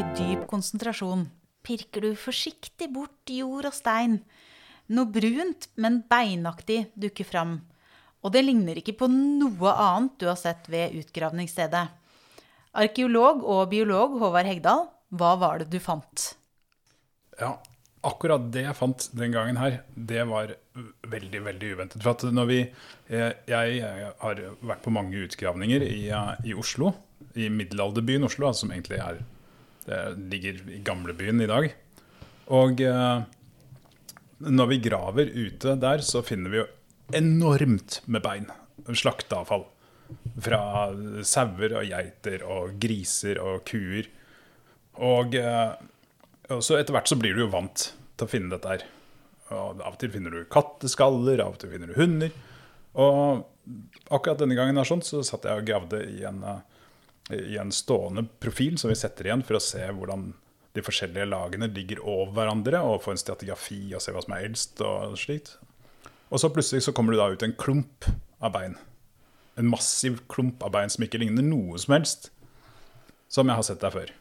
i dyp konsentrasjon pirker du forsiktig bort jord og stein. Noe brunt, men beinaktig dukker fram. Og det ligner ikke på noe annet du har sett ved utgravningsstedet. Arkeolog og biolog Håvard Hegdal, hva var det du fant? Ja, akkurat det jeg fant den gangen her, det var veldig, veldig uventet. For at når vi eh, Jeg har vært på mange utgravninger i, eh, i Oslo. I middelalderbyen Oslo, som egentlig er Ligger i gamlebyen i dag. Og eh, når vi graver ute der, så finner vi jo enormt med bein. Slakteavfall. Fra sauer og geiter og griser og kuer. Og, og så etter hvert så blir du jo vant til å finne dette her. Og av og til finner du katteskaller, av og til finner du hunder. Og akkurat denne gangen her sånn, så satt jeg og gravde i en, i en stående profil som vi setter igjen for å se hvordan de forskjellige lagene ligger over hverandre, og få en stratigrafi og se hva som er eldst og slikt. Og så plutselig så kommer det da ut en klump av bein. En massiv klump av bein som ikke ligner noe som helst som jeg har sett der før.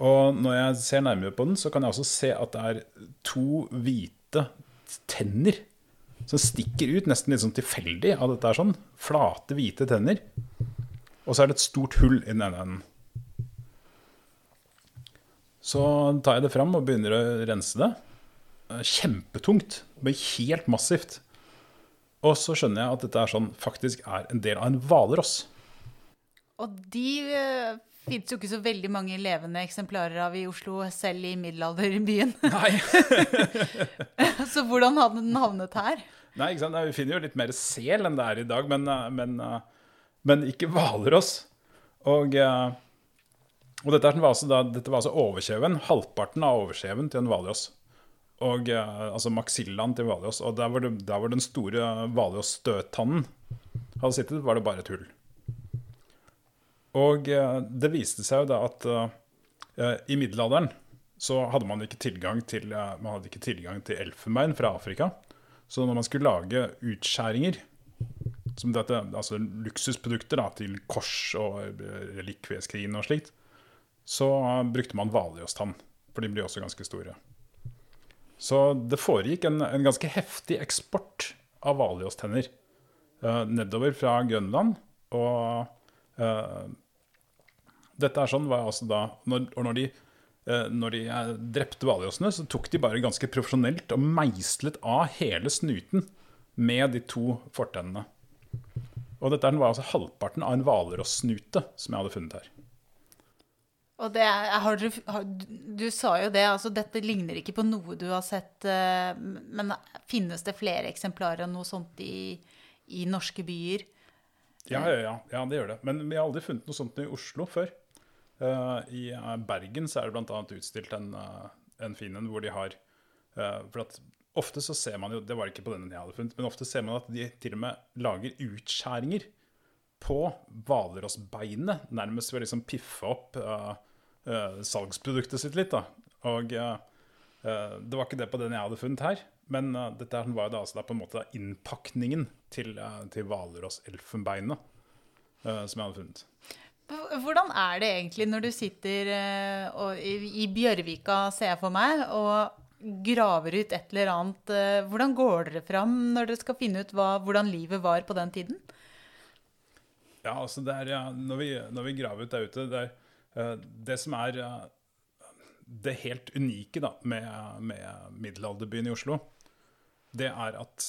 Og når jeg ser nærmere på den, så kan jeg også se at det er to hvite tenner som stikker ut, nesten litt sånn tilfeldig av dette er sånn. Flate, hvite tenner. Og så er det et stort hull i den ene enden. Så tar jeg det fram og begynner å rense det. Kjempetungt. Det blir helt massivt. Og så skjønner jeg at dette er sånn, faktisk er en del av en hvalross. Og de uh, fins jo ikke så veldig mange levende eksemplarer av i Oslo, selv i middelalderbyen. Nei. så hvordan hadde den havnet her? Nei? Vi finner jo litt mer sel enn det er i dag, men, men, men ikke hvalross. Og, og dette, var altså dette var altså overkjeven. Halvparten av overkjeven til en hvalross. Og altså maksillaen til hvalross. Og der hvor, det, der hvor den store hvalrossstøttannen hadde sittet, var det bare et hull. Og det viste seg jo da at uh, i middelalderen så hadde man ikke tilgang til, uh, man hadde ikke tilgang til elfenbein fra Afrika. Så når man skulle lage utskjæringer, som dette, altså luksusprodukter da, til kors og relikvieskrin og slikt, så uh, brukte man hvalrosstann. For de blir også ganske store. Så det foregikk en, en ganske heftig eksport av hvalrosstenner nedover fra Grønland. og Uh, dette er sånn var altså da når, Og når de, uh, når de uh, drepte hvalrossene, så tok de bare ganske profesjonelt og meislet av hele snuten med de to fortennene. Og dette var altså halvparten av en hvalrossnute som jeg hadde funnet her. Og det er, har du, har, du sa jo det, altså dette ligner ikke på noe du har sett. Men finnes det flere eksemplarer av noe sånt i, i norske byer? Ja, ja, ja, ja, det gjør det. Men vi har aldri funnet noe sånt i Oslo før. Uh, I Bergen så er det bl.a. utstilt en, uh, en fin en hvor de har uh, For at ofte så ser man jo Det var ikke på denne jeg hadde funnet, men ofte ser man at de til og med lager utskjæringer på hvalrossbeinet, nærmest ved å liksom piffe opp salgsproduktet sitt litt. da. Og det var ikke det på den jeg hadde funnet her. Men uh, dette var jo da, altså, da på en måte innpakningen til, uh, til hvalrosselfenbeinet uh, som jeg hadde funnet. Hvordan er det egentlig når du sitter og, i, i, Bjørvika, ser jeg for meg, og graver ut et eller annet? hvordan går dere fram når dere skal finne ut hva, hvordan livet var på den tiden? Ja, altså det er, ja, når, vi, når vi graver ut der ute Det, er, det som er det helt unike da, med, med middelalderbyen i Oslo, det er at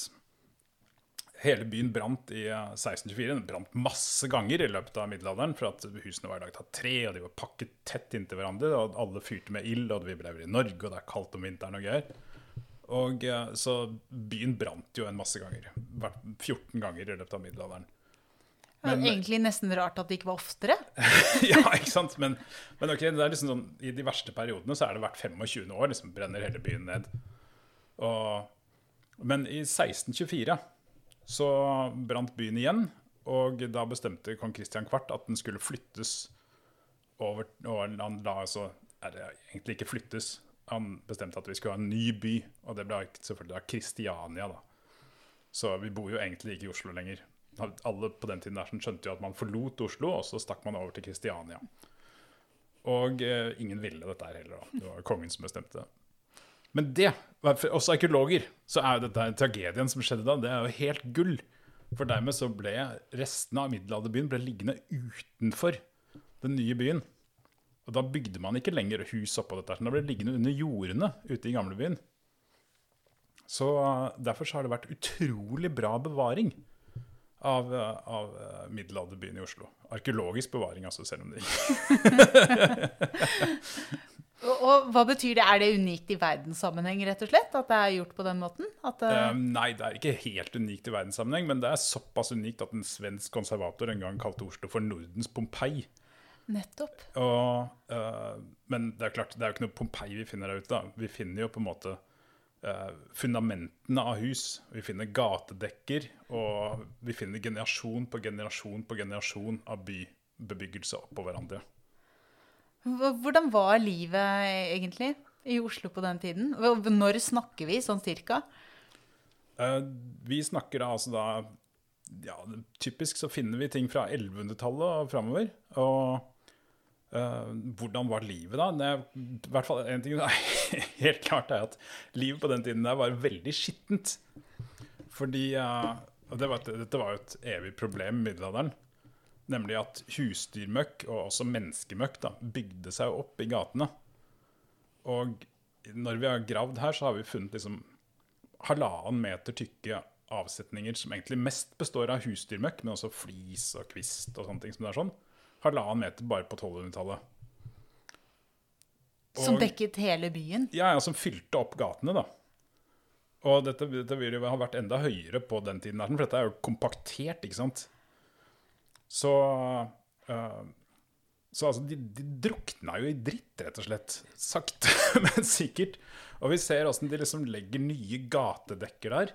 hele byen brant i 1624. Den brant masse ganger i løpet av middelalderen, for at husene var laget av tre, og de var pakket tett inntil hverandre, og alle fyrte med ild, og vi lever i Norge, og det er kaldt om vinteren og greier. Og Så byen brant jo en masse ganger. 14 ganger i løpet av middelalderen. Men, er egentlig nesten rart at det ikke var oftere. ja, ikke sant. Men, men okay, det er liksom sånn, i de verste periodene så er det hvert 25 år liksom brenner hele byen ned. Og men i 1624 så brant byen igjen, og da bestemte kong Kristian Kvart at den skulle flyttes over Og han la altså egentlig ikke flyttes. Han bestemte at vi skulle ha en ny by, og det ble selvfølgelig da Kristiania. da. Så vi bor jo egentlig ikke i Oslo lenger. Alle på den tiden der skjønte jo at man forlot Oslo, og så stakk man over til Kristiania. Og eh, ingen ville dette her heller. da. Det var kongen som bestemte det. Men det, for oss arkeologer, så er jo dette tragedien som skjedde da, det er jo helt gull. For dermed så ble restene av middelalderbyen ble liggende utenfor den nye byen. Og da bygde man ikke lenger hus oppå dette, da ble det liggende under jordene ute i gamlebyen. Så eh, derfor så har det vært utrolig bra bevaring av, eh, av eh, middelalderbyen i Oslo. Arkeologisk bevaring, altså, selv om det Og, og hva betyr det? Er det unikt i verdenssammenheng, rett og slett? At det er gjort på den måten? At, uh... Um, nei, det er ikke helt unikt i verdenssammenheng, men det er såpass unikt at en svensk konservator en gang kalte Oslo for Nordens Pompeii. nettopp. Og, uh, men det er klart, det er jo ikke noe Pompeii vi finner der ute. da. Vi finner jo på en måte uh, fundamentene av hus. Vi finner gatedekker, og vi finner generasjon på generasjon på generasjon av bybebyggelse oppå hverandre. Hvordan var livet egentlig i Oslo på den tiden? Når snakker vi, sånn cirka? Eh, vi snakker altså da ja, Typisk så finner vi ting fra 1100-tallet og framover. Og uh, hvordan var livet da? Det I hvert fall En ting er helt klart, er at livet på den tiden der var veldig skittent. Fordi uh, det var, Dette var jo et evig problem i middelalderen. Nemlig at husdyrmøkk, og også menneskemøkk, da, bygde seg opp i gatene. Og når vi har gravd her, så har vi funnet liksom halvannen meter tykke avsetninger som egentlig mest består av husdyrmøkk, men også flis og kvist og sånne ting som det er sånn. Halvannen meter bare på 1200-tallet. Som dekket hele byen? Ja, ja, som fylte opp gatene, da. Og dette, dette vil jo ha vært enda høyere på den tiden, her, for dette er jo kompaktert, ikke sant. Så uh, Så altså, de, de drukna jo i dritt, rett og slett. Sakte, men sikkert. Og vi ser åssen de liksom legger nye gatedekker der.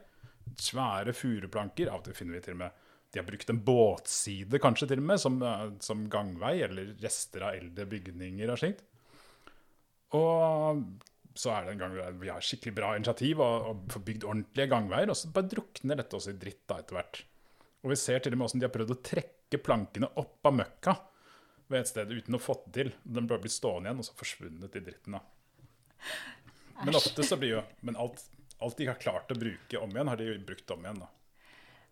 Svære furuplanker. Av og til finner vi til og med de har brukt en båtside, kanskje til og med, som, eh, som gangvei, eller rester av eldre bygninger og slikt. Og så er det en gang vi har skikkelig bra initiativ og, og får bygd ordentlige gangveier, og så bare drukner dette også i dritt da etter hvert. Og vi ser til og med hvordan de har prøvd å trekke plankene opp av møkka ved et sted uten å få det til. Den bare blir stående igjen og så forsvunnet i dritten. da. Men ofte så blir jo Men alt, alt de har klart å bruke om igjen, har de jo brukt om igjen. da.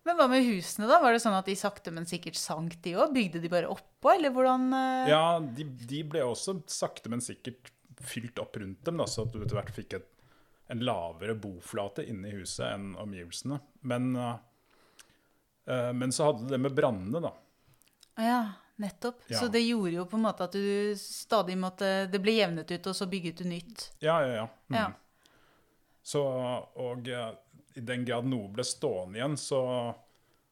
Men hva med husene, da? Var det sånn at de sakte, men sikkert sank, de òg? Bygde de bare oppå, eller hvordan eh, Ja, de, de ble også sakte, men sikkert fylt opp rundt dem, da, så at du etter hvert fikk et, en lavere boflate inne i huset enn omgivelsene. Men, uh, men så hadde det med brannene, da. Ja, nettopp. Ja. Så det gjorde jo på en måte at du stadig måtte Det ble jevnet ut, og så bygget du nytt. Ja, ja, ja. Mm. Ja. Så, og eh, i den grad noe ble stående igjen, så,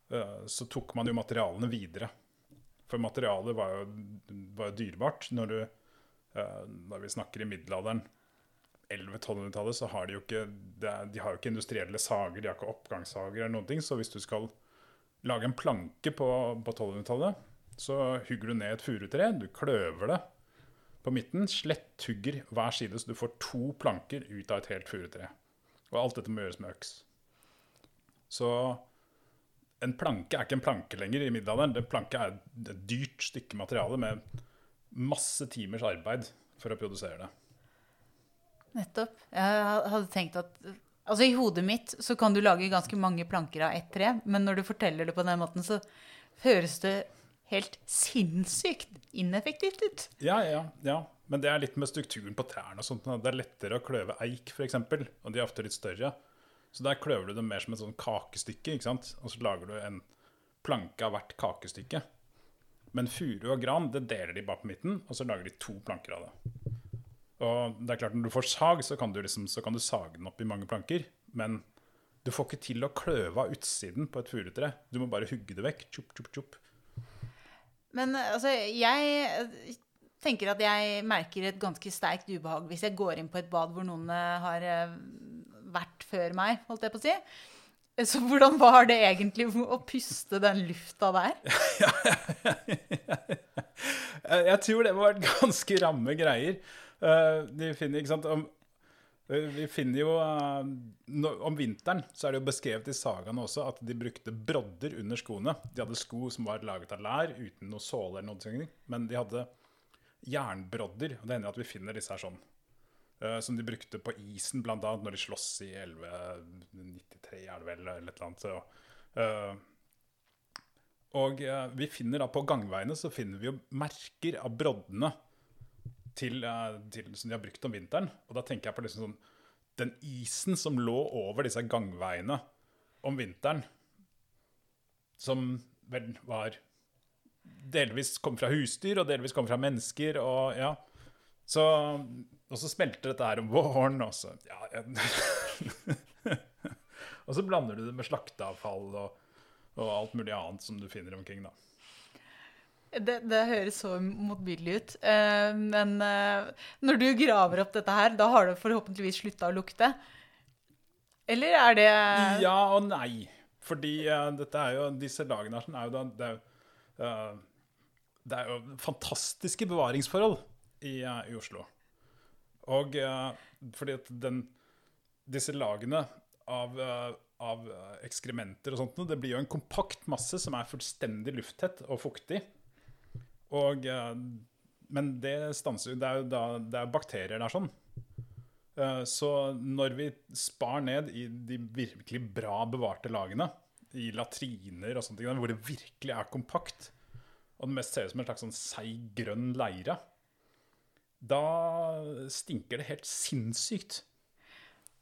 eh, så tok man jo materialene videre. For materialet var jo, var jo dyrebart. Når, du, eh, når vi snakker i middelalderen, 1100-1200-tallet, så har de jo ikke De har jo ikke industrielle sager, de har ikke oppgangssager eller noen ting. Så hvis du skal lage en planke på, på 1200-tallet, så hugger du ned et furutre, du kløver det på midten, sletthugger hver side, så du får to planker ut av et helt furutre. Og alt dette må gjøres med øks. Så en planke er ikke en planke lenger i middelalderen. En planke er et dyrt stykke materiale med masse timers arbeid for å produsere det. Nettopp. Jeg hadde tenkt at Altså, i hodet mitt så kan du lage ganske mange planker av ett tre, men når du forteller det på den måten, så høres det helt sinnssykt ineffektivt ut. Ja, ja, ja. Men det er litt med strukturen på trærne og sånt. Det er lettere å kløve eik, f.eks., og de er ofte litt større. Så der kløver du dem mer som et sånn kakestykke, ikke sant? og så lager du en planke av hvert kakestykke. Men furu og gran det deler de bare på midten, og så lager de to planker av det. Og det er klart Når du får sag, så kan du, liksom, så kan du sage den opp i mange planker. Men du får ikke til å kløve av utsiden på et furutre. Du må bare hugge det vekk. Tjup, tjup, tjup. Men altså, jeg eh, tenker at jeg merker et ganske sterkt ubehag hvis jeg går inn på et bad hvor noen eh, har eh, vært før meg, holdt jeg på å si. Så hvordan var det egentlig å puste den lufta der? Eh, Jeg tror det var ganske ramme greier. Eh, De finner, ikke sant, eh, vi finner jo eh, Om vinteren så er det jo beskrevet i sagaene også at de brukte brodder under skoene. De hadde sko som var laget av lær uten noe såle eller noe, men de hadde jernbrodder. Og det hender at vi finner disse her sånn. eh, som de brukte på isen, annet når de sloss i 1193, er det vel, eller et eller annet. Eh, og eh, vi finner da på gangveiene så finner vi jo merker av broddene til, eh, til, som de har brukt om vinteren. Og da tenker jeg på liksom sånn den isen som lå over disse gangveiene om vinteren, som vel var delvis kom fra husdyr, og delvis kom fra mennesker, og ja. Så, og så smelter dette her om våren, og så ja, ja. Og så blander du det med slakteavfall og, og alt mulig annet som du finner omkring, da. Det, det høres så motbydelig ut. Eh, men eh, når du graver opp dette her, da har det forhåpentligvis slutta å lukte? Eller er det Ja og nei. Fordi eh, dette er jo, disse lagene her er jo det er, det er jo fantastiske bevaringsforhold i, i Oslo. Og fordi at den, disse lagene av, av ekskrementer og sånt, det blir jo en kompakt masse som er fullstendig lufttett og fuktig. Og, eh, men det stanser jo Det det er bakterier der sånn. Eh, Så når vi spar ned i de virkelig bra bevarte lagene, i latriner og sånne ting, hvor det virkelig er kompakt, og det mest ser ut som en slags sånn seig, grønn leire, da stinker det helt sinnssykt.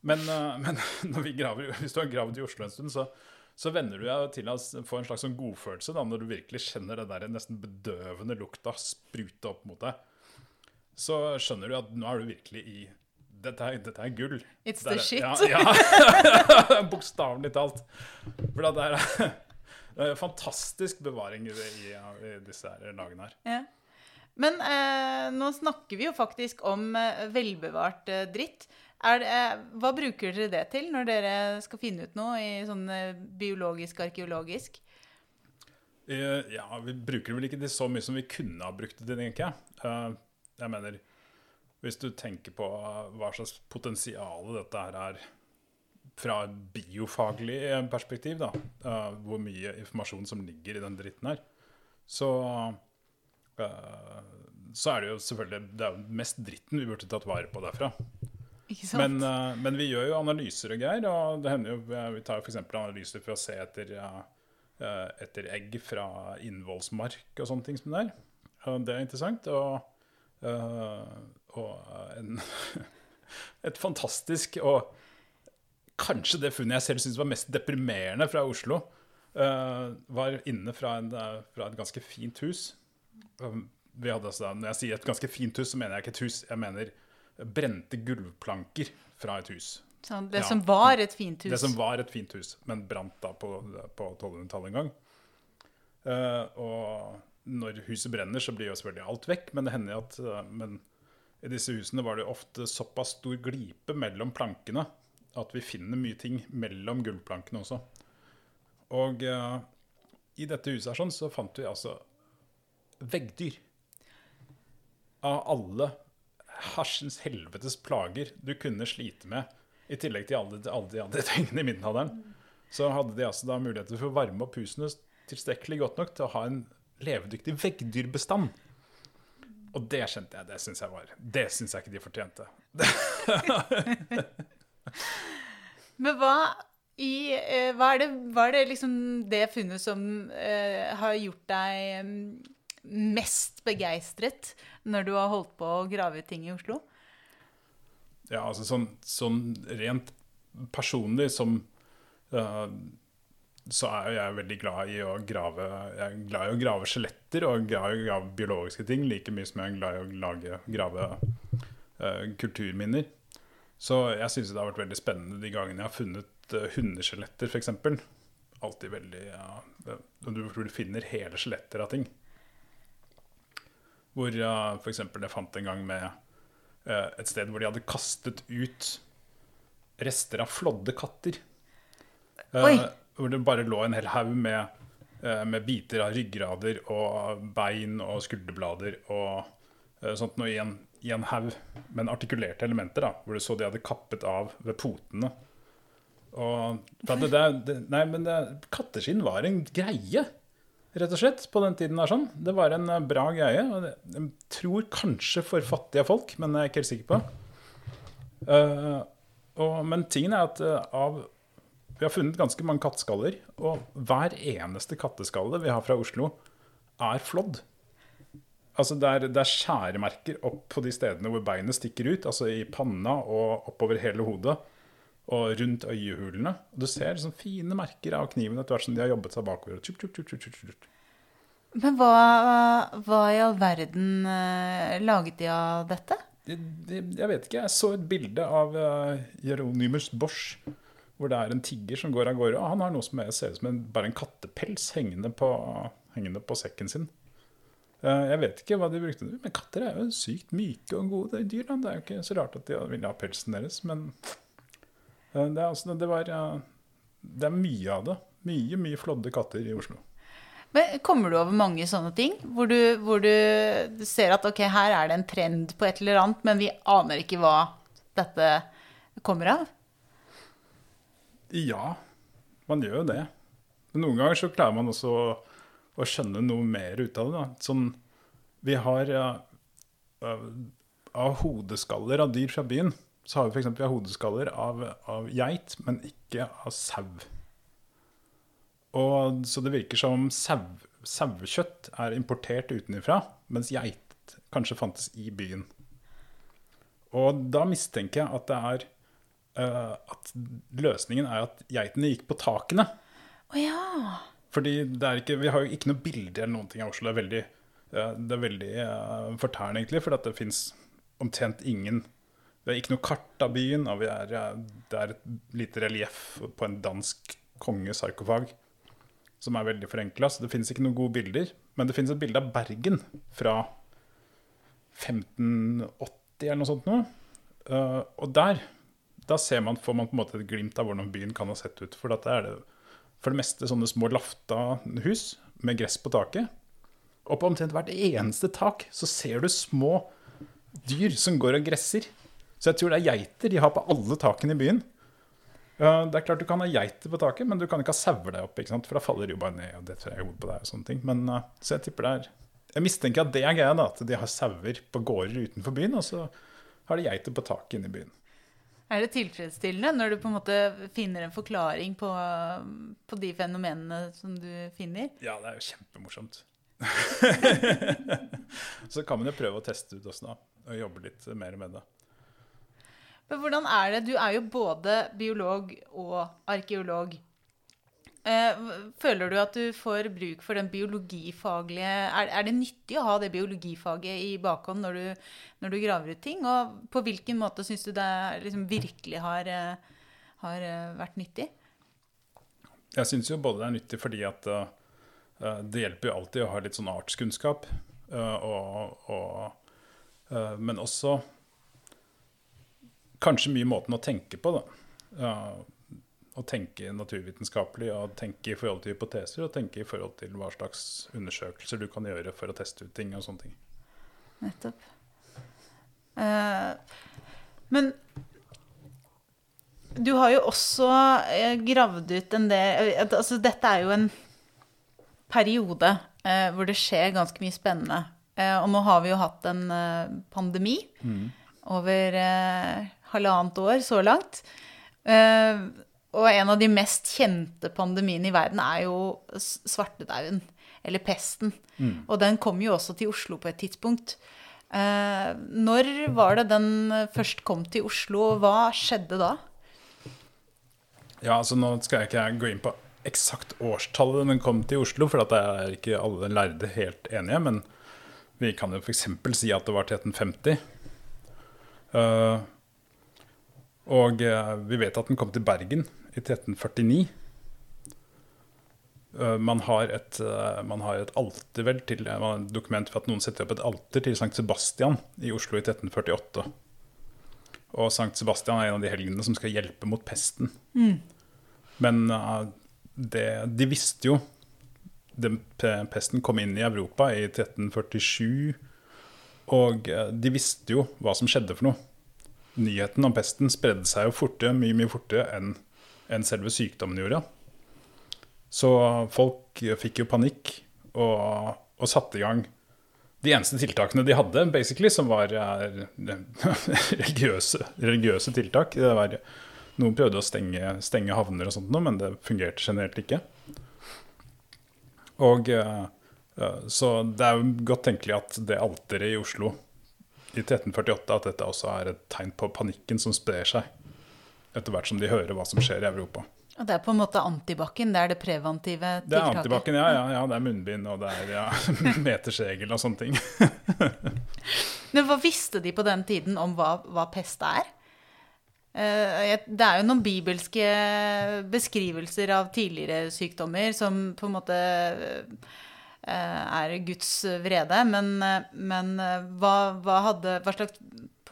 Men, eh, men når vi graver, hvis du har gravd i Oslo en stund, så, så venner du deg til å få en slags sånn godfølelse da, når du virkelig kjenner det der nesten bedøvende lukta sprute opp mot deg. Så skjønner du at nå er du virkelig i Dette er, dette er gull. It's the shit. Ja, ja. bokstavelig talt. For det er, det er fantastisk bevaring i, i, i disse her lagene her. Ja. Men eh, nå snakker vi jo faktisk om eh, velbevart eh, dritt. Det, eh, hva bruker dere det til når dere skal finne ut noe i sånn eh, biologisk-arkeologisk? Uh, Ja, vi bruker vel ikke det så mye som vi kunne ha brukt det tenker jeg. Uh, Jeg mener, hvis du tenker på hva slags potensial dette her er fra et biofaglig perspektiv, da, uh, hvor mye informasjon som ligger i den dritten her, så så er det jo selvfølgelig Det er mest dritten vi burde tatt vare på derfra. Men, uh, men vi gjør jo analyser og greier, og det hender jo Vi tar f.eks. analyser for å se etter, eh, etter egg fra innvollsmark og sånne ting som det er. Og det er interessant. Og, uh, og en, et fantastisk og kanskje det funnet jeg selv syns var mest deprimerende fra Oslo, var inne fra, en, fra et ganske fint hus. Um, Vi hadde altså, når jeg sier et ganske fint hus, så mener jeg ikke et hus. Jeg mener brente gulvplanker fra et hus. Sånn, det Ja. som var et fint hus. Det som var et fint hus, men brant da på, på 1200-tallet en gang. Uh, og når huset brenner, så blir jo selvfølgelig alt vekk, men det hender at uh, men i disse husene var det ofte såpass stor glipe mellom plankene at vi finner mye ting mellom gulvplankene også. Og uh, i dette huset her sånn, så fant vi altså veggdyr. Av alle hersens helvetes plager du kunne slite med, i tillegg til alle, alle de andre tingene i middelalderen, så hadde de altså da muligheter for å varme opp husene tilstrekkelig godt nok til å ha en levedyktig veggdyrbestand. Og det kjente jeg, det syns jeg var Det syns jeg ikke de fortjente. Men hva, i, eh, hva, er det, hva er det liksom det funnet som uh, har gjort deg mm, mest begeistret når du har holdt på å grave ut ting i Oslo? Ja, altså sånn, sånn rent personlig som uh, så er jo jeg veldig glad i å grave Jeg er glad i å grave skjeletter og glad i å grave biologiske ting like mye som jeg er glad i å lage, grave uh, kulturminner. Så jeg syns det har vært veldig spennende de gangene jeg har funnet uh, hundeskjeletter, f.eks. Alltid veldig ja, Du finner hele skjeletter av ting. Hvor uh, f.eks. jeg fant en gang med uh, et sted hvor de hadde kastet ut rester av flådde katter. Uh, Oi. hvor det bare lå en hel haug med, uh, med biter av ryggrader og bein og skulderblader og sånt noe i en, i en haug, men artikulerte elementer, da, hvor du så de hadde kappet av ved potene. Og det, det, Nei, men det, katteskinn var en greie. Rett og slett, på den tiden. der sånn. Det var en eh, bra greie. og Jeg tror kanskje for fattige folk, men jeg er ikke helt sikker på. Uh, og, men tingen er at eh, av Vi har funnet ganske mange katteskaller, og hver eneste katteskalle vi har fra Oslo, er flådd. Altså det er, det er skjæremerker opp på de stedene hvor beinet stikker ut, altså i panna og oppover hele hodet og rundt øyehulene. Og du ser sånne fine merker av kniven etter hvert som de har jobbet seg bakover. tjup, tjup, tjup. Men hva, hva i all verden uh, laget de av dette? Det, det, jeg vet ikke. Jeg så et bilde av uh, Jeronimus Bosch, hvor det er en tigger som går av gårde. Og han har noe som er- ser ut som en, bare en kattepels hengende på, hengende på sekken sin. Eh, jeg vet ikke hva de brukte. Men katter er jo sykt myke og gode dyr. Da. Det er jo ikke så rart at de ville ha pelsen deres. Men eh, det er, altså, det, var, eh, det er mye av det. Mye, mye flådde katter i Oslo. Men kommer du over mange sånne ting? Hvor du, hvor du ser at ok, her er det en trend på et eller annet, men vi aner ikke hva dette kommer av? Ja, man gjør jo det. Men noen ganger så klarer man også å, å skjønne noe mer ut av det. Da. Sånn, vi har av, av hodeskaller av dyr fra byen, så har vi f.eks. hodeskaller av, av geit, men ikke av sau. Og, så det virker som sau, sauekjøtt er importert utenfra, mens geit kanskje fantes i byen. Og da mistenker jeg at det er uh, at løsningen er at geitene gikk på takene. Å ja. Fordi det ikke, vi har jo ikke noe bilde eller noen ting av Oslo. Det er veldig, uh, det er veldig uh, fortærende, egentlig, for det fins omtrent ingen Vi har ikke noe kart av byen, og er, det er et lite relieff på en dansk kongesarkofag som er veldig forenkla, så det fins ikke noen gode bilder. Men det fins et bilde av Bergen fra 1580 eller noe sånt nå. Eh, og der da ser man, får man på en måte et glimt av hvordan byen kan ha sett ut. For det er det for det meste sånne små lafta hus med gress på taket. Og på omtrent hvert eneste tak så ser du små dyr som går og gresser. Så jeg tror det er geiter de har på alle takene i byen. Det er klart Du kan ha geiter på taket, men du kan ikke ha sauer der oppe. For da faller de jo bare ned. og det tror jeg hodet på deg og sånne ting. Men, eh, så jeg tipper det er Jeg mistenker at det er greia, da, at de har sauer på gårder utenfor byen, og så har de geiter på taket inne i byen. Er det tilfredsstillende når du på en måte finner en forklaring på, på de fenomenene som du finner? Ja, det er jo kjempemorsomt. så kan man jo prøve å teste ut også, da. Og jobbe litt mer med det. Men hvordan er det? Du er jo både biolog og arkeolog. Eh, Føler du at du får bruk for den biologifaglige Er, det nyttig å ha det biologifaget i bakhånd når du, når du graver ut ting? Og på hvilken måte syns du det liksom virkelig har, eh, har eh, vært nyttig? Jeg syns jo både det er nyttig fordi at det hjelper jo alltid å ha litt sånn artskunnskap. og, og, men også kanskje mye måten å tenke på, da. Å tenke naturvitenskapelig og tenke i forhold til hypoteser og tenke i forhold til hva slags undersøkelser du kan gjøre for å teste ut ting og sånne ting. Nettopp. Uh, men du har jo også eh, gravd ut en del eh, altså Dette er jo en periode uh, hvor det skjer ganske mye spennende. Uh, og nå har vi jo hatt en pandemi over eh, halvannet år så langt. Eh, og en av de mest kjente pandemiene i verden er jo svartedauden, eller pesten. Og den kom jo også til Oslo på et tidspunkt. Eh, når var det den først kom til Oslo, og hva skjedde da? Ja, altså Nå skal jeg ikke gå inn på eksakt årstallet den kom til Oslo, for at det er ikke alle lærde helt enige. Men vi kan jo f.eks. si at det var til 1850. Eh, og eh, vi vet at den kom til Bergen i 1349. Eh, man, har et, eh, man har et alter vel til man et dokument for at noen setter opp et alter til Sankt Sebastian i Oslo i 1348. Og Sankt Sebastian er en av de helgenene som skal hjelpe mot pesten. Men eh, det, de visste jo den Pesten kom inn i Europa i 1347, og de visste jo hva som skjedde for noe. Nyheten om pesten spredde seg jo fortere, mye mye fortere enn en selve sykdommen gjorde. Så folk fikk jo panikk og, og satte i gang de eneste tiltakene de hadde, basically, som var er, religiøse, religiøse tiltak. Det var, noen prøvde å stenge, stenge havner og sånt, men det fungerte generelt ikke. Og eh, eh, Så det er jo godt tenkelig at det alteret i Oslo i 1348 at dette også er et tegn på panikken som sprer seg etter hvert som de hører hva som skjer i Europa. Og det er på en måte antibac-en? Det er det preventive tiltaket? Det er antibac-en, ja, ja, ja. Det er munnbind, og det er ja, metersregel og sånne ting. Men hva visste de på den tiden om hva, hva pest er? Eh, det er jo noen bibelske beskrivelser av tidligere sykdommer som på en måte er Guds vrede. Men, men hva, hva, hadde, hva slags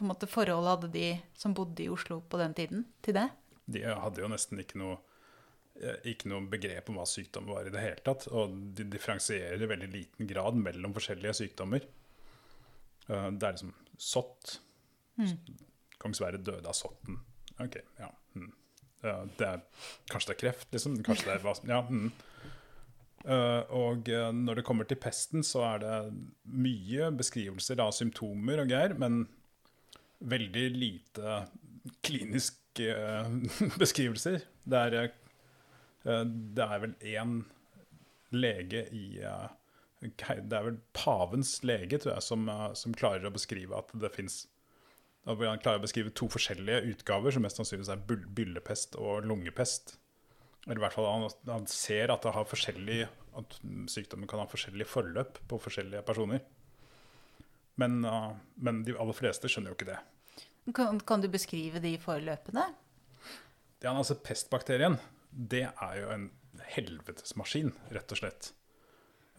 måte, forhold hadde de som bodde i Oslo på den tiden, til det? De hadde jo nesten ikke noe Eh, ikke noe begrep om hva sykdom var i det hele tatt. Og de differensierer i veldig liten grad mellom forskjellige sykdommer. Eh, det er liksom sott. Mm. Kong Sverre døde av sotten. Ok, ja. Mm. Det er, kanskje det er kreft, liksom. Kanskje det er hva Ja. Mm. Uh, og når det kommer til pesten, så er det mye beskrivelser av symptomer og greier, men veldig lite kliniske uh, beskrivelser. Det er Eh, det er vel én lege i eh, Det er vel pavens lege, tror jeg, som, eh, som klarer å beskrive at det fins Han klarer å beskrive to forskjellige utgaver, som mest sannsynligvis er byllepest og lungepest. Eller i hvert fall han, han ser at, at, sykdommen kan ha forskjellig forløp på forskjellige personer. Men, uh, men, de aller fleste skjønner jo ikke det. Kan, kan du beskrive de forløpene? Ja, altså Pestbakterien det er jo en helvetesmaskin, rett og slett.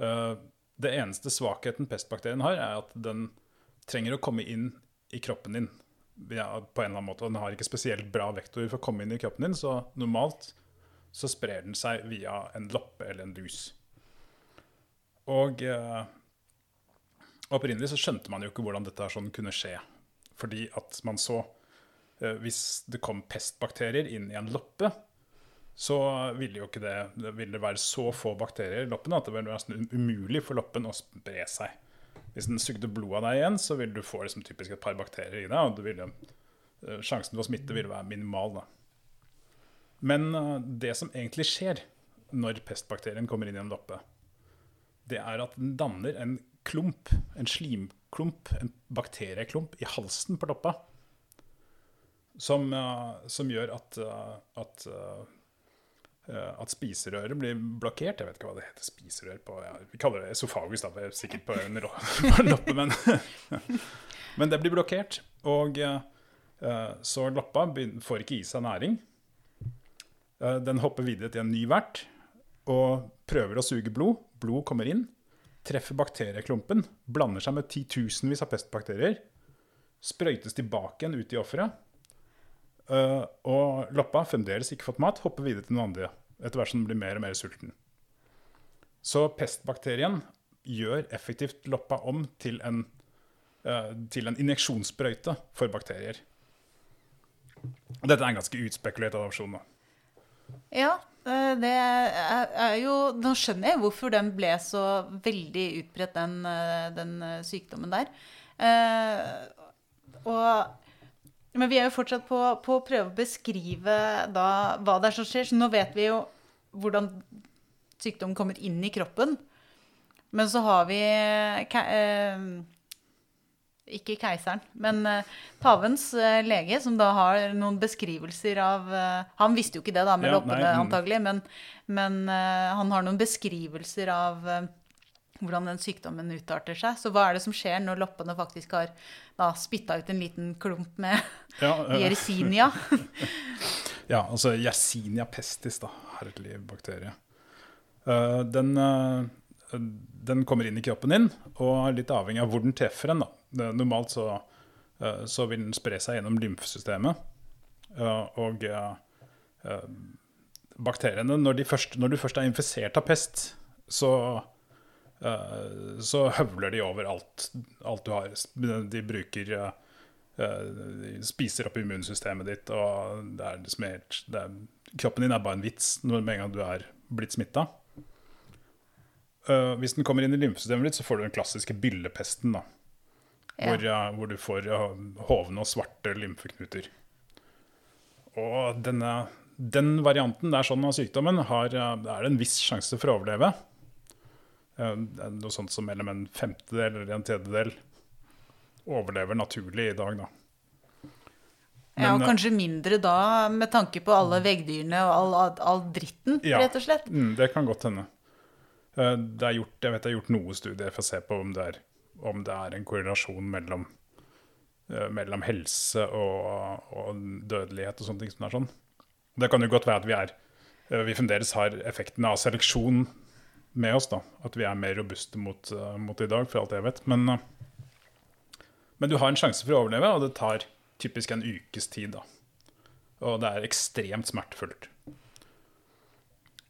Uh, det eneste svakheten pestbakterien har, er at den trenger å komme inn i kroppen din ja, på en eller annen måte. Den har ikke spesielt bra vektor for å komme inn i kroppen din, så normalt så sprer den seg via en loppe eller en dus. Og eh, opprinnelig så skjønte man jo ikke hvordan dette sånn kunne skje. Fordi at man så eh, Hvis det kom pestbakterier inn i en loppe, så ville jo ikke det, det være så få bakterier i loppen at det ville være umulig for loppen å spre seg. Hvis den sugde blod av deg igjen, så ville du få liksom typisk et par bakterier i deg. og ville, eh, Sjansen for å smitte ville være minimal. Da. Men uh, det som egentlig skjer når pestbakterien kommer inn i en loppe, det er at den danner en klump, en slimklump, en bakterieklump, i halsen på loppa. Som, uh, som gjør at, uh, at Eh, at spiserøret blir blokkert. Jeg vet ikke hva det heter. Spiserør på ja, Vi kaller det esofagus, da, sikkert på en loppe, men, men det blir blokkert. Og så loppa får ikke i seg næring. Uh, den hopper videre til en ny vert og prøver å suge blod. Blod kommer inn, treffer bakterieklumpen, blander seg med titusenvis av pestbakterier. Sprøytes tilbake igjen ut i offeret. Uh, og loppa, fremdeles ikke fått mat, hopper videre til noen andre etter hvert som den blir mer og mer sulten. Så pestbakterien gjør effektivt loppa om til en, uh, til en injeksjonssprøyte for bakterier. Dette er en ganske utspekulert adopsjon. Da. Ja, eh, det er jo Nå skjønner jeg hvorfor den ble så veldig utbredt, den, den sykdommen der. og men vi er jo fortsatt på, på, å prøve å beskrive da, hva det er som skjer. Så nå vet vi jo hvordan sykdommen kommer inn i kroppen. Men så har vi eh, Ikke keiseren, men eh, pavens eh, lege, som da har noen beskrivelser av eh, Han visste jo ikke det da med ja, loppene, nei, mm. antagelig, men, men han har noen beskrivelser av hvordan den sykdommen utarter seg. Så hva er det som skjer når loppene faktisk har da spytta ut en liten klump med ja, Yersinia? ja, altså Yersinia pestis, da. Herlig bakterie. Uh, den, uh, den, kommer inn i kroppen din, og er litt avhengig av hvor den treffer en. da. Normalt så, uh, så, vil den spre seg gjennom lymfesystemet. og bakteriene, når, først, når, du først er infisert av pest, så Eh, så høvler de over alt, alt du har. De bruker De spiser opp immunsystemet ditt, og det er liksom helt det Kroppen din er bare en vits med en gang du er blitt smitta. hvis den kommer inn i lymfesystemet ditt, så får du den klassiske byllepesten. da. Hvor, hvor du får hovne og svarte lymfeknuter. Og denne, den varianten der sånn av sykdommen har, er det en viss sjanse for å overleve. Noe sånt som mellom en femtedel eller en tredjedel overlever naturlig i dag, da. ja, og eh, kanskje mindre da, med tanke på alle veggdyrene og all, all, all dritten, Ja. rett og slett. Ja, det kan godt hende. Eh, Det er gjort, jeg vet det er gjort noe studier for å se på om det er, om det er en korrelasjon mellom, eh, mellom helse og, og dødelighet og sånne ting som er sånn. Det kan jo godt være at vi er eh, vi fremdeles har effekten av seleksjon med oss. da, At vi er mer robuste mot, eh, mot i dag, for alt jeg vet. Men, men du har en sjanse for å overleve, og det tar typisk en ukes tid. da. Og det er ekstremt smertefullt.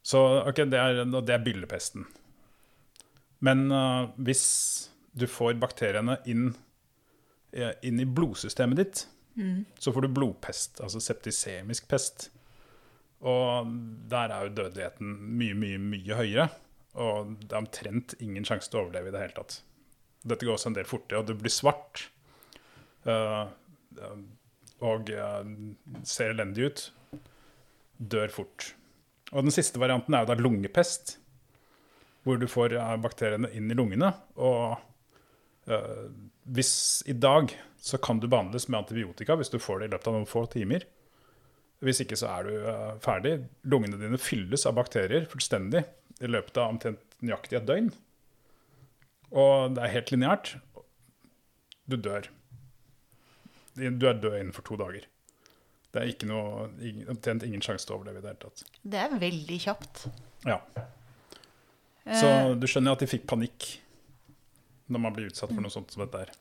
Så ok, det er, det er byllepesten. Men uh, hvis du får bakteriene inn, inn i blodsystemet ditt, så får du blodpest, altså septisemisk pest. Og der er jo dødeligheten mye, mye, mye høyere. Og det er omtrent ingen sjanse til å overleve i det hele tatt. Dette går også en del fortere, og du blir svart. eh, eh, og eh, ser elendig ut. Dør fort. Og den siste varianten er jo da lungepest, hvor du får bakteriene inn i lungene. Og hvis i dag så kan du behandles med antibiotika hvis du får det i løpet av noen få timer. Hvis ikke så er du eh, ferdig. Lungene dine fylles av bakterier fullstendig i løpet av omtrent nøyaktig et døgn. Og det er helt lineært. Du dør. Du er død innenfor to dager. Det er ikke noe, omtrent ingen sjanse til å overleve i det hele tatt. Det er veldig kjapt. Ja. Så Eh, du skjønner at de fikk panikk når man blir utsatt for noe sånt som dette her.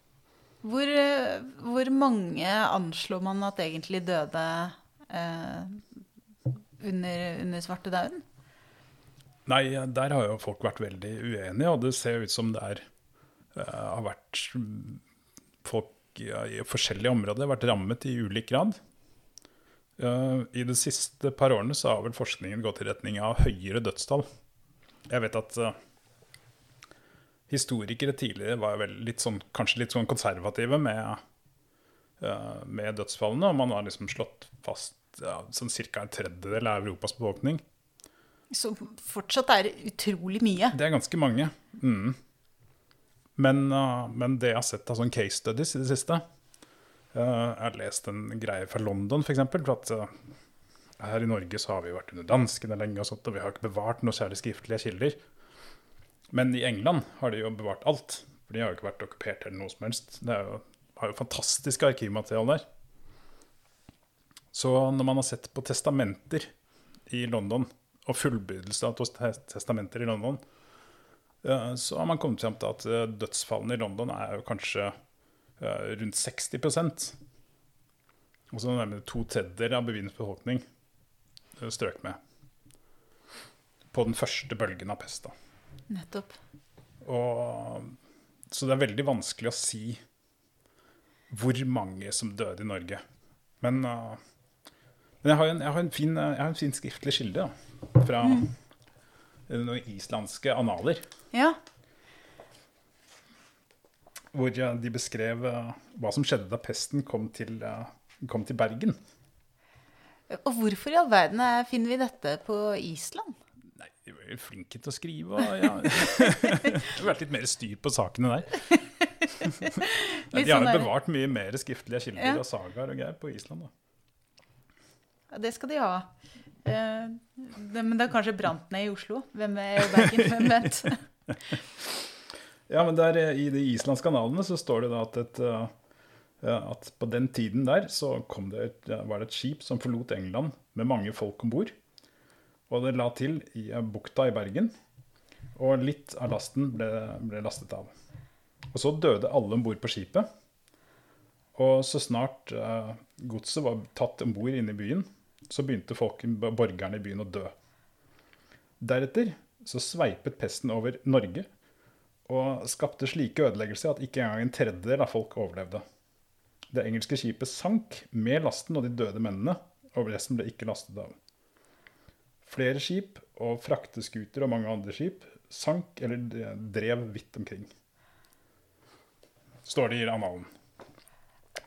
hvor, eh, hvor mange anslo man at egentlig døde eh, under, under svartedauden? Nei, der har jo folk vært veldig uenige, og det ser ut som det er, eh, har vært folk ja, i forskjellige områder vært rammet i ulik grad. Uh, I de siste par årene så har vel forskningen gått i retning av høyere dødstall. Jeg vet at eh, historikere tidligere var litt sånn, kanskje litt sånn konservative med, uh, med dødsfallene, og man har liksom slått fast ja, sånn ca. en tredjedel av Europas befolkning. Som fortsatt er utrolig mye. Det er ganske mange. Mm. Men, uh, men det jeg har sett av sånn case studies i det siste uh, Jeg har lest en greie fra London, f.eks. For, at her i Norge så har vi vært under danskene lenge, og sånt, og vi har ikke bevart noe særlig skriftlige kilder. Men i England har de jo bevart alt. For de har jo ikke vært okkupert eller noe som helst. Det jo, har jo fantastisk arkivmateriale der. Så når man har sett på testamenter i London, og fullbyrdelse av testamenter i London, eh, så har man kommet fram til at eh, dødsfallene i London er jo kanskje eh, rundt 60 Og så nærmere to tredjedeler av byens befolkning strøk med. På den første bølgen av pest. Nettopp. Og, så det er veldig vanskelig å si hvor mange som døde i Norge. Men, uh, men jeg, har en, jeg, har en fin, uh, jeg har en fin skriftlig kilde fra mm. noen islandske analer. Ja. Hvor uh, de beskrev uh, hva som skjedde da pesten kom til, uh, kom til Bergen. Og hvorfor i all verden er- finner vi dette på Island? De var jo flinke til å skrive. Og, ja. det har vært litt mer styr på sakene der. De har sånn jo bevart mye mer skriftlige kilder Ja. og sagaer og greier på Island. da. Ja, det skal de ha. Eh, det, men det har kanskje brant ned i Oslo. Hvem er i Bergen? Hvem vet? Ja, men der eh, I de islandske kanalene så står det da at, et, eh, at på den tiden der så kom det et, var det et skip som forlot England med mange folk om bord. Og det la til i bukta i Bergen. Og litt av lasten ble, ble lastet av. Og så døde alle om bord på skipet. Og så snart eh, godset var tatt om bord inne i byen, så begynte folk, borgerne i byen å dø. Deretter så sveipet pesten over Norge og skapte slike ødeleggelser at ikke engang en tredjedel av folk overlevde. Det engelske skipet sank med lasten og de døde mennene, og resten ble ikke lastet av. Flere skip og frakteskuter og mange andre skip sank eller drev vidt omkring. Står det i annalen.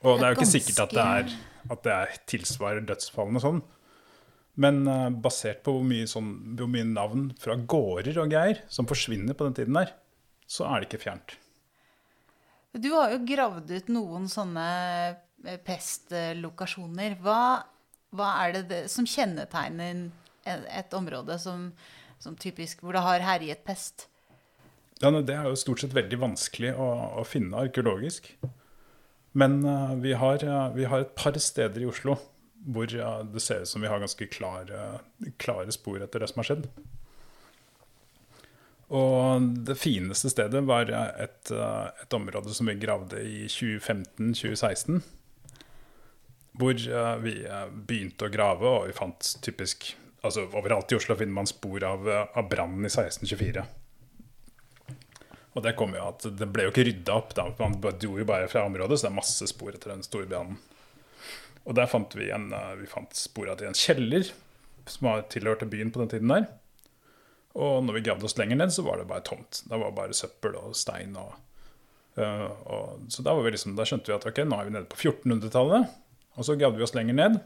Og det er jo ikke sikkert at det, er, at det er tilsvarer dødsfallene sånn. Men uh, basert på hvor mye, sånn, hvor mye, navn fra gårder og greier som forsvinner på den tiden der, så er det ikke fjernt. Du har jo gravd ut noen sånne eh, pestlokasjoner. Hva, hva er det, det som kjennetegner et område som, som typisk, hvor det har herjet pest? Ja, Det er jo stort sett veldig vanskelig å, å finne arkeologisk. Men uh, vi, har, uh, vi, har, et par steder i Oslo hvor uh, det ser ut som vi har ganske klare, klare spor etter det som har skjedd. Og det fineste stedet var et, et område som vi gravde i 2015-2016. Hvor vi begynte å grave, og vi fant typisk altså Overalt i Oslo finner man spor av, av brannen i 1624. Og det kom jo at det ble jo ikke rydda opp. Da. Man dro jo bare fra området, så det er masse spor etter den store brannen. Og der fant vi, en, eh, vi fant spor av en kjeller som tilhørte byen på den tiden der. Og når vi gravde oss lenger ned, så var det bare tomt. Det var bare søppel og stein. Og, uh, og, så da, liksom, da, skjønte vi at ok, nå er vi nede på 1400-tallet. Og så gravde vi oss lenger ned.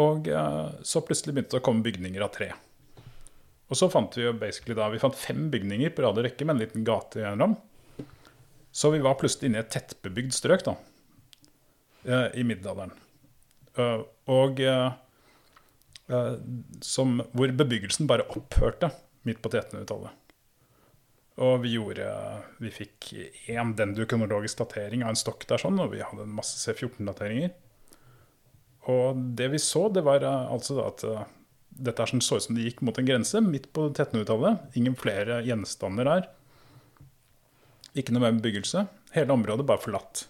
Og så plutselig begynte det å komme bygninger av tre. Og så fant vi jo basically da, vi fant fem bygninger på rad og rekke med en liten gate gjennom. Så vi var plutselig inne i et tettbebygd strøk da, eh, i middelalderen. Eh, og eh, som, hvor bebyggelsen bare opphørte midt på 1300-tallet. Og vi gjorde Vi fikk én dendrokronologisk datering av en stokk der, sånn, og vi hadde en masse C14-dateringer. Og det vi så, det var altså da at dette er sånn, så ut som det gikk mot en grense midt på 1300-tallet. Ingen flere gjenstander her. Ikke noe mer bebyggelse. Hele området bare forlatt.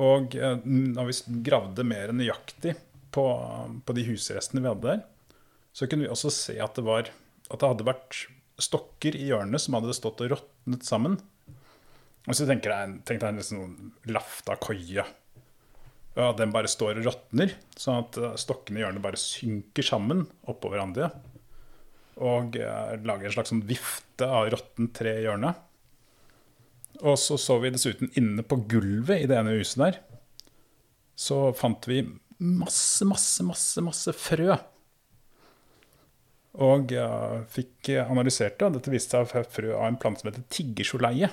Og eh, når vi gravde mer nøyaktig på, på, de husrestene vi hadde der, så kunne vi også se at det, var, at det hadde vært stokker i hjørnet som hadde stått og råtnet sammen. Og så tenker jeg, tenk deg en sånn lafta koie ja, den bare står og råtner, sånn at eh, stokkene i hjørnet bare synker sammen oppå hverandre. Og uh, lager en slags sånn vifte av råttent tre i hjørnet. Og så så vi dessuten inne på gulvet i det ene huset der, så fant vi masse, masse, masse, masse frø. Og uh, fikk analysert det, og dette viste seg å være frø av en plante som heter tiggersoleie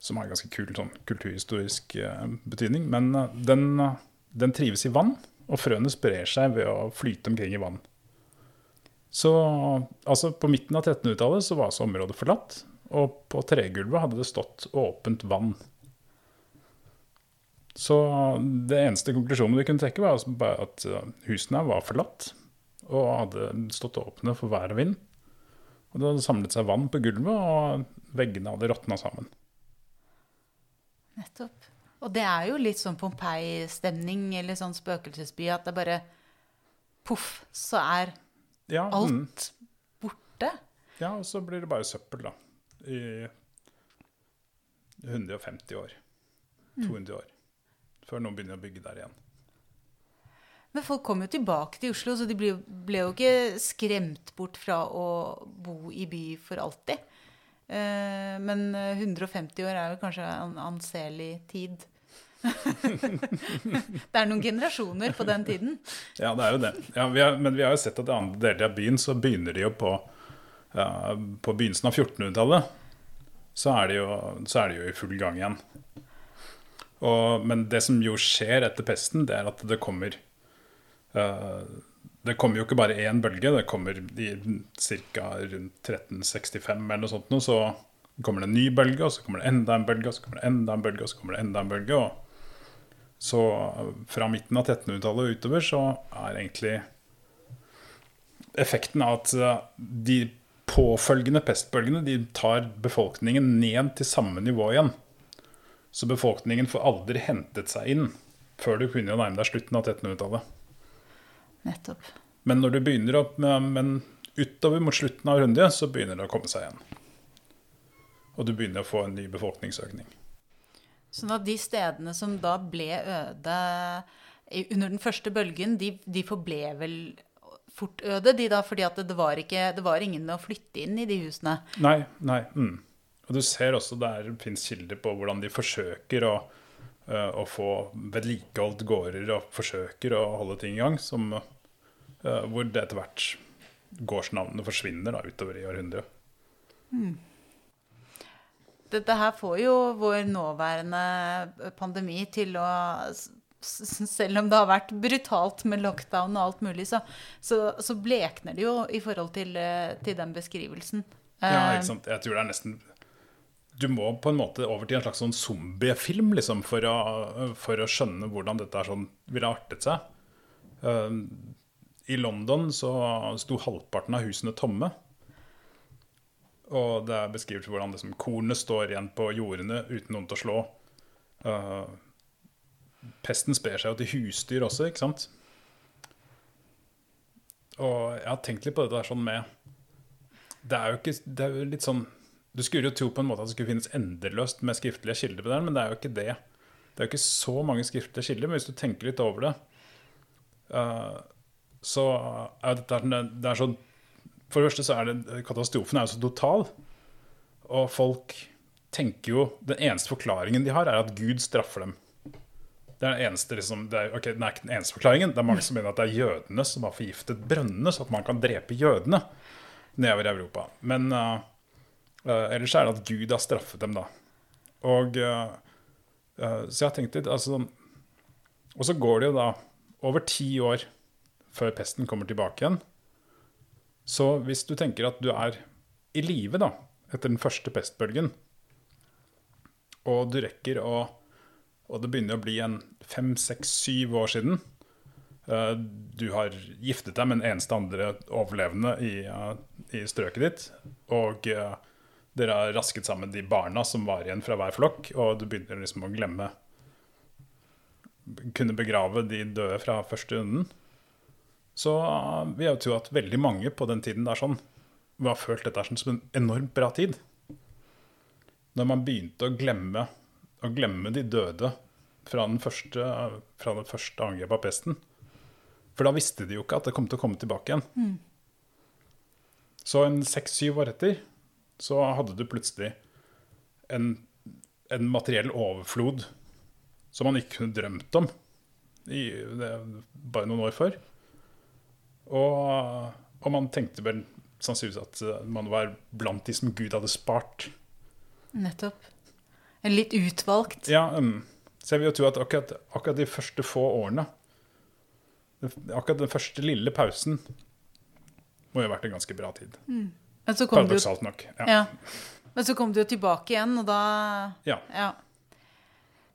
som har ganske kul sånn, kulturhistorisk uh, betydning. Men uh, den, uh, den, trives i vann, og frøene sprer seg ved å flyte omkring i vann. Så altså, på midten av 1300-tallet så var altså området forlatt, og på tregulvet hadde det stått åpent vann. Så det eneste konklusjonen vi kunne trekke, var altså at husene var forlatt og hadde stått åpne for vær og vind. Og det hadde samlet seg vann på gulvet, og veggene hadde råtna sammen. Nettopp. Og det er jo litt sånn Pompeii-stemning eller sånn spøkelsesby at det bare Poff, så er ja, alt mm. borte. Ja, og så blir det bare søppel, da. I 150 år. 200 mm. år. Før noen begynner å bygge der igjen. Men folk kom jo tilbake til Oslo, så de ble, ble jo ikke skremt bort fra å bo i by for alltid. Eh, men 150 år er jo kanskje en anselig tid. det er noen generasjoner på den tiden. Ja, det er jo det. Ja, vi har, men vi har jo sett at i andre deler av byen så begynner de jo på, ja, på begynnelsen av 1400-tallet. Så, så, er de jo i full gang igjen. Og, men det som jo skjer etter pesten, det er at det kommer uh, det kommer jo ikke bare én bølge. Det kommer ca. rundt 1365 eller noe sånt. Så kommer det en ny bølge, og så kommer det enda en bølge, og så kommer det enda en bølge, og så kommer det enda en bølge. Og så fra midten av 1300-tallet og utover så er egentlig effekten av at eh, de påfølgende pestbølgene de tar befolkningen ned til samme nivå igjen. Så befolkningen får aldri hentet seg inn før du kunne nærme deg slutten av 1300-tallet. Nettopp. Men når du begynner opp med, men utover mot slutten av rundet, så begynner det å komme seg igjen. Og du begynner å få en ny befolkningsøkning. Sånn at de stedene som da ble øde under den første bølgen, de, de forble vel fortøde, de da, fordi det var, ikke, det var ingen å flytte inn i de husene. Nei, nei. Mm. Og du ser også der fins kilder på hvordan de forsøker å, å få vedlikeholdt gårder og forsøker å holde ting i gang, som, uh, hvor det etter hvert gårdsnavnene forsvinner da, utover i århundret. Mm. Dette her får jo vår nåværende pandemi til å selv om det har vært brutalt med lockdown og alt mulig, så, så, så blekner det jo i forhold til, eh, til, den beskrivelsen. Ja, ikke eh, sant. Jeg tror det er nesten Du må på en måte over til en slags sånn zombiefilm liksom, for, å, for å skjønne hvordan dette sånn, ville artet seg. Uh, I London så sto halvparten av husene tomme. Og det er beskrevet hvordan liksom, kornet står igjen på jordene uten noen til å slå. Uh, pesten sprer seg jo til husdyr også, ikke sant? Og jeg har tenkt litt på dette der sånn med Det er jo ikke det er jo litt sånn Du skulle jo tro på en måte at det skulle finnes endeløst med skriftlige kilder på den, men det er jo ikke det. Det er jo ikke så mange skriftlige kilder, men hvis du tenker litt over det, uh, så er dette det er sånn For det første så er det katastrofen er jo så total, og folk tenker jo Den eneste forklaringen de har, er at Gud straffer dem. Det er den eneste, liksom, det er, okay, det er ikke den eneste forklaringen. Det er mange som mener at det er jødene som har forgiftet brønnene, så at man kan drepe jødene nedover i Europa. Men uh, ellers er det at Gud har straffet dem, da. Og uh, Så jeg har tenkt litt altså, Og så går det jo da over ti år før pesten kommer tilbake igjen. Så hvis du tenker at du er i live da, etter den første pestbølgen, og du rekker å og det begynner å bli en fem, seks, syv år siden. Eh, du har giftet deg med den eneste andre overlevende i, eh, i strøket ditt. Og eh, dere har rasket sammen de barna som var igjen fra hver flokk, og du begynner liksom å glemme Kunne begrave de døde fra første runden. Så vi har jo tro at veldig mange på den tiden der sånn har følt dette som en enormt bra tid. Når man begynte å glemme å glemme de døde fra, den første, fra det første angrepet av pesten. For da visste de jo ikke at det kom til å komme tilbake igjen. Mm. Så en seks-syv år etter så hadde du plutselig en, en, materiell overflod som man ikke kunne drømt om i, det, bare noen år før. Og, og, man tenkte vel sannsynligvis at man var blant de som Gud hadde spart. Nettopp. Litt utvalgt. Ja, um, så jeg vil jo tro at akkurat, akkurat, de første få årene Akkurat den første lille pausen må jo ha vært en ganske bra tid. Mm. Paradoksalt nok. Ja. ja. Men så kom du jo tilbake igjen, og da ja. ja.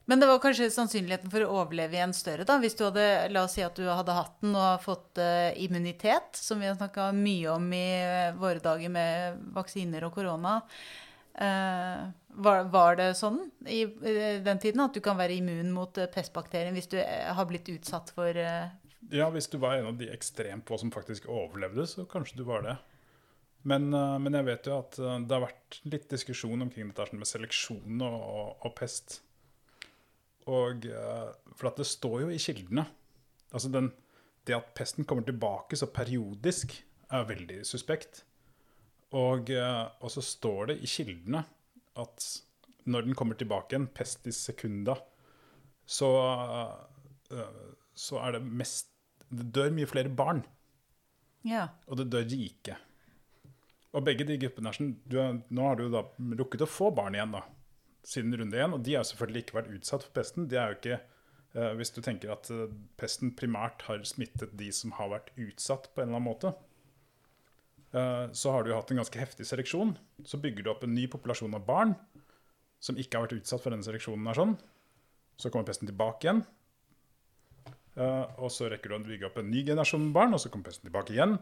Men det var kanskje sannsynligheten for å overleve igjen større, da? Hvis du hadde, la oss si at du hadde hatt den og fått uh, immunitet, som vi har snakka mye om i våre dager med vaksiner og korona. Uh, var, var, det sånn i, den tiden at du kan være immun mot pestbakterien hvis du har blitt utsatt for Ja, hvis du var en av de ekstremt få som faktisk overlevde, så kanskje du var det. Men, men jeg vet jo at det har vært litt diskusjon omkring dette sånn med seleksjon og, og, og pest. Og For at det står jo i kildene. Altså den, det at pesten kommer tilbake så periodisk, er veldig suspekt. Og, eh, så står det i kildene at når den kommer tilbake igjen, pest i sekunda, så, eh, så er det mest Det dør mye flere barn. Ja. Og det dør rike. Og begge de gruppene er sånn er, Nå har du da rukket å få barn igjen, da, siden runde én. Og de har selvfølgelig ikke vært utsatt for pesten. De er jo ikke eh, Hvis du tenker at pesten primært har smittet de som har vært utsatt på en eller annen måte, Eh, så har du hatt en ganske heftig seleksjon. Så bygger du opp en ny populasjon av barn som ikke har vært utsatt for denne seleksjonen. er sånn. Så kommer pesten tilbake igjen. Eh, og så rekker du å bygge opp en ny generasjon barn, og så kommer pesten tilbake igjen.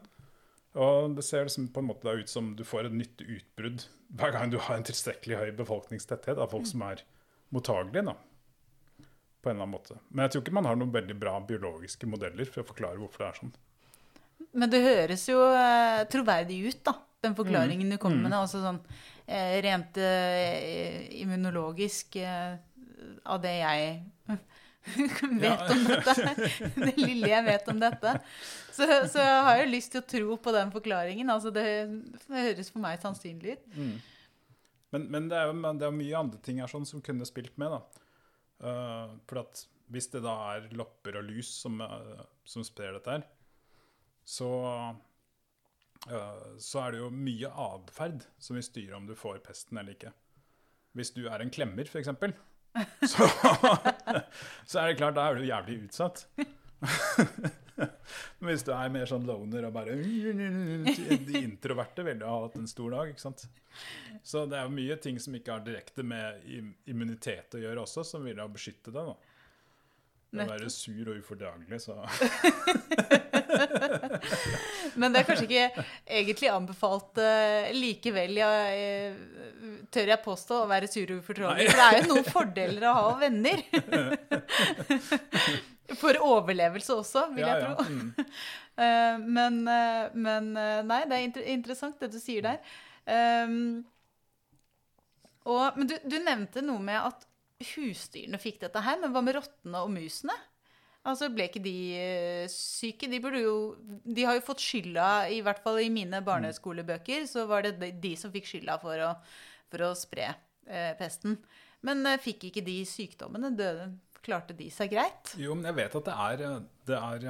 Og det ser liksom på en måte ut som du får et nytt utbrudd hver gang du har en tilstrekkelig høy befolkningstetthet av folk som er mottagelige. da, på en eller annen måte. Men jeg tror ikke man har noen veldig bra biologiske modeller for å forklare hvorfor det er sånn. Men det høres jo eh, troverdig ut, da, den forklaringen mm. du kommer med. Mm. Altså sånn eh, rent eh, immunologisk eh, av det jeg vet om dette. Det lille jeg vet om dette. Så, så jeg har jo lyst til å tro på den forklaringen. Altså det, det høres for meg sannsynlig ut. Mm. Men, men det, er jo, det er mye andre ting her sånn som kunne spilt med. da. Uh, for at hvis det da er lopper og lus som, uh, som sprer dette her, så, uh, så er det jo mye atferd som vil styre om du får pesten eller ikke. Hvis du er en klemmer, f.eks., så, så er det klart, da er du jævlig utsatt. Men hvis du er mer sånn loner og bare De introverte vil jo ha hatt en stor dag. ikke sant? Så det er mye ting som ikke har direkte med immunitet å gjøre også, som vil ha beskyttet deg. da. Å være sur og ufordragelig, så Men det er kanskje ikke egentlig anbefalt uh, likevel, ja, uh, tør jeg påstå, å være sur og ufordragelig. For det er jo noen fordeler å ha venner. For overlevelse også, vil ja, jeg tro. Ja. Mm. Uh, men, men, nei, det er inter interessant det du sier der. Um, og, men du, du nevnte noe med at husdyrene fikk dette her, men hva med rottene og musene? Altså, Ble ikke de uh, syke? De, jo, de har jo fått skylda, i hvert fall i mine barneskolebøker, så var det de som fikk skylda for å, for å spre eh, pesten. Men eh, fikk ikke de sykdommene? Døde, klarte de seg greit? Jo, men jeg vet at det er, det er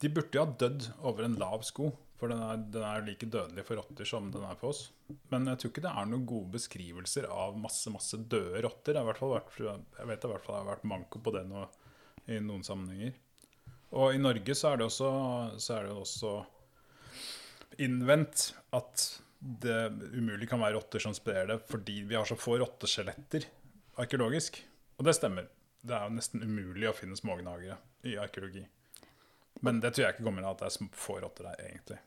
De burde jo ha dødd over en lav sko. For den er, den er, like dødelig for rotter som den er for oss. Men jeg tror ikke det er noen gode beskrivelser av masse masse døde rotter. Jeg, vært, jeg vet det har vært manko på det nå, i noen sammenhenger. Og i Norge så er det også, så er det også innvendt at det umulig kan være rotter som sprer det fordi vi har så få rotteskjeletter arkeologisk. Og det stemmer. Det er jo nesten umulig å finne smågnagere i arkeologi. Men det tror jeg ikke kommer av at det er få rotter der, egentlig.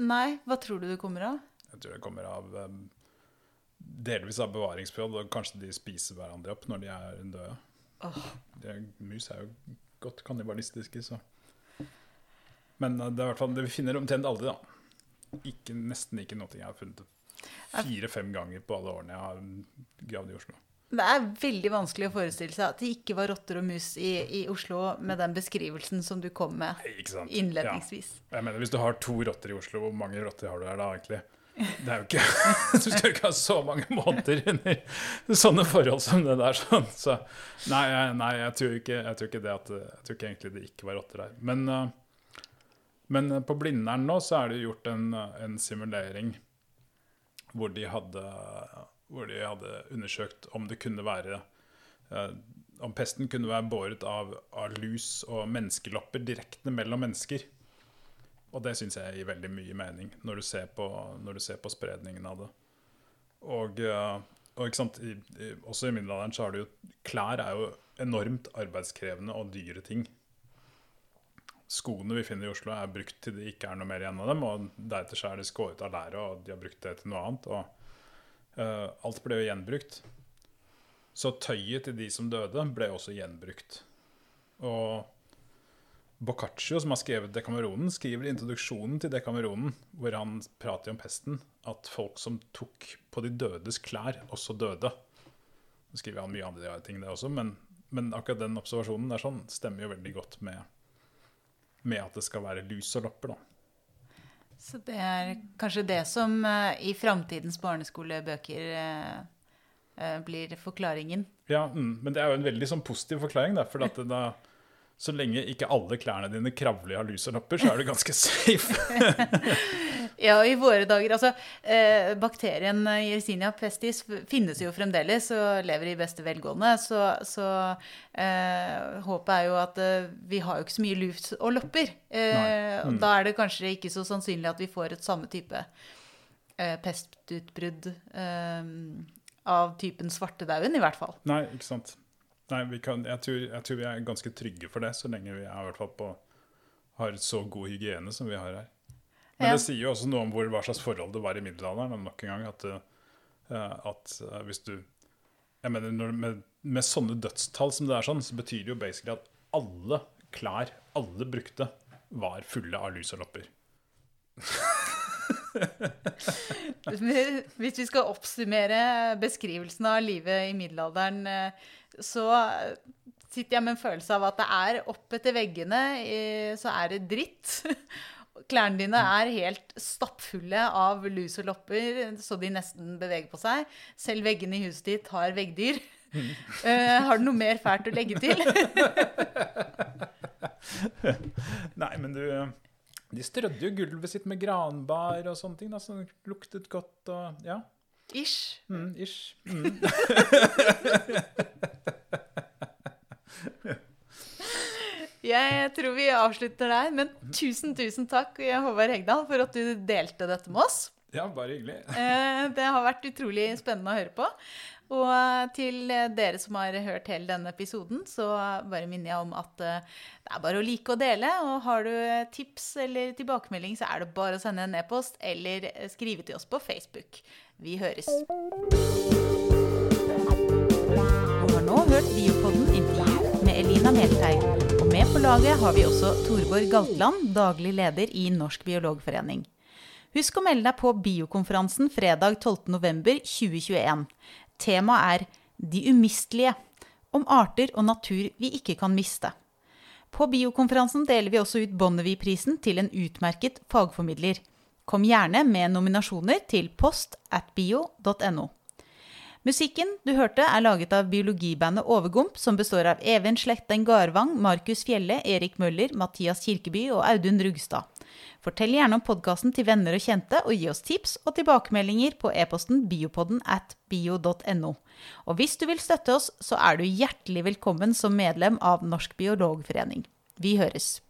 Nei, hva tror du det kommer av? Jeg tror det kommer av um, delvis av bevaringsforhold, og kanskje de spiser hverandre opp når de er døde. Oh. Er, mus er jo godt kannibalistiske, så Men uh, det er hvert fall, det vi finner omtrent aldri, da. Ikke, nesten ikke noe jeg har funnet fire-fem ganger på alle årene jeg har gravd i Oslo. Det er veldig vanskelig å forestille seg at det ikke var rotter og mus i, i Oslo med den beskrivelsen som du kom med innledningsvis. Ja. Jeg mener, Hvis du har to rotter i Oslo, hvor mange rotter har du her da egentlig? Det er jo ikke, Du skal ikke ha så mange måneder under sånne forhold som det der. Sånn. Så nei, nei jeg, tror ikke, jeg, tror ikke, det at, jeg tror ikke egentlig det ikke var rotter der. Men, eh, men på Blindern nå så er det gjort en, en simulering hvor de hadde hvor de hadde undersøkt om det kunne være eh, om pesten kunne være båret av, av lus og menneskelopper direkte mellom mennesker. Og det syns jeg gir veldig mye mening når du ser på, du ser på spredningen av det. Og, eh, og I, også i middelalderen så har du jo Klær er jo enormt arbeidskrevende og dyre ting. Skoene vi finner i Oslo, er brukt til det ikke er noe mer igjen av dem. Og deretter så er de skåret av læret, og de har brukt det til noe annet. Og Uh, alt ble jo gjenbrukt. Så tøyet til de som døde, ble også gjenbrukt. Og Boccaccio, som har skrevet Dekameronen, skriver i introduksjonen til Dekameronen, hvor han prater om pesten, at folk som tok på de dødes klær, også døde. Nå skriver han mye andre ting, der også, men, men, akkurat den observasjonen der sånn, stemmer jo veldig godt med, med at det skal være lus og lopper. da. Så det er kanskje det som uh, i framtidens barneskolebøker uh, uh, blir forklaringen. Ja, mm, men det er jo en veldig sånn positiv forklaring. Da, for at det, da, så lenge ikke alle klærne dine kravler av lopper, så er du ganske safe. Ja, i våre dager. Altså, eh, bakterien Yersinia pestis finnes jo fremdeles og lever i beste velgående. Så, så eh, håpet er jo at eh, vi har jo ikke så mye luft og lopper. Eh, mm. Da er det kanskje ikke så sannsynlig at vi får et samme type eh, pestutbrudd eh, av typen svartedauden, i hvert fall. Nei, ikke sant. Nei, kan, jeg, tror, jeg, tror, vi er ganske trygge for det, så lenge vi er, på, har så god hygiene som vi har her. Men det sier jo også noe om hvor, hva slags forhold det var i middelalderen. nok en gang, At, uh, at uh, hvis du jeg mener, når, med, med, sånne dødstall som det er sånn, så betyr det jo basically at alle klær alle brukte, var fulle av lus og lopper. Hvis vi skal oppsummere beskrivelsen av livet i middelalderen, eh, så sitter jeg med en følelse av at det er opp etter veggene, eh, så er det dritt. Klærne dine er helt stappfulle av lus og lopper, så de nesten beveger på seg. Selv veggene i huset ditt har veggdyr. Eh, har du noe mer fælt å legge til? Nei, men du De strødde jo gulvet sitt med granbar og sånne ting, da, som luktet godt og Ja. Ish. Mm, ish. Mm. Jeg tror vi avslutter der. Men tusen, tusen takk, Håvard Hegdal, for at du delte dette med oss. Ja, bare hyggelig. Eh, Det har vært utrolig spennende å høre på. Og eh, til dere som har hørt hele denne episoden, så bare minner jeg om at eh, det er bare å like og dele. Og har du tips eller tilbakemelding, så er det bare å sende en e-post eller skrive til oss på Facebook. Vi høres. Du har nå hørt Biopodden intervju med Elina Melteig. Og med på laget har vi også Torborg Galtland, daglig leder i Norsk biologforening. Husk å melde deg på biokonferansen fredag 12.11.2021. Temaet er De umistelige. Om arter og natur vi ikke kan miste. På biokonferansen deler vi også ut Bonnevie-prisen til en utmerket fagformidler. Kom gjerne med nominasjoner til post at bio.no. Musikken du hørte er laget av biologibandet Overgump, som består av Even Slekten Garvang, Markus Fjelle, Erik Møller, Mathias Kirkeby og Audun Rugstad. Fortell gjerne om podkasten til venner og kjente, og gi oss tips og tilbakemeldinger på e-posten biopodden at bio.no. Og hvis du vil støtte oss, så er du hjertelig velkommen som medlem av Norsk biologforening. Vi høres.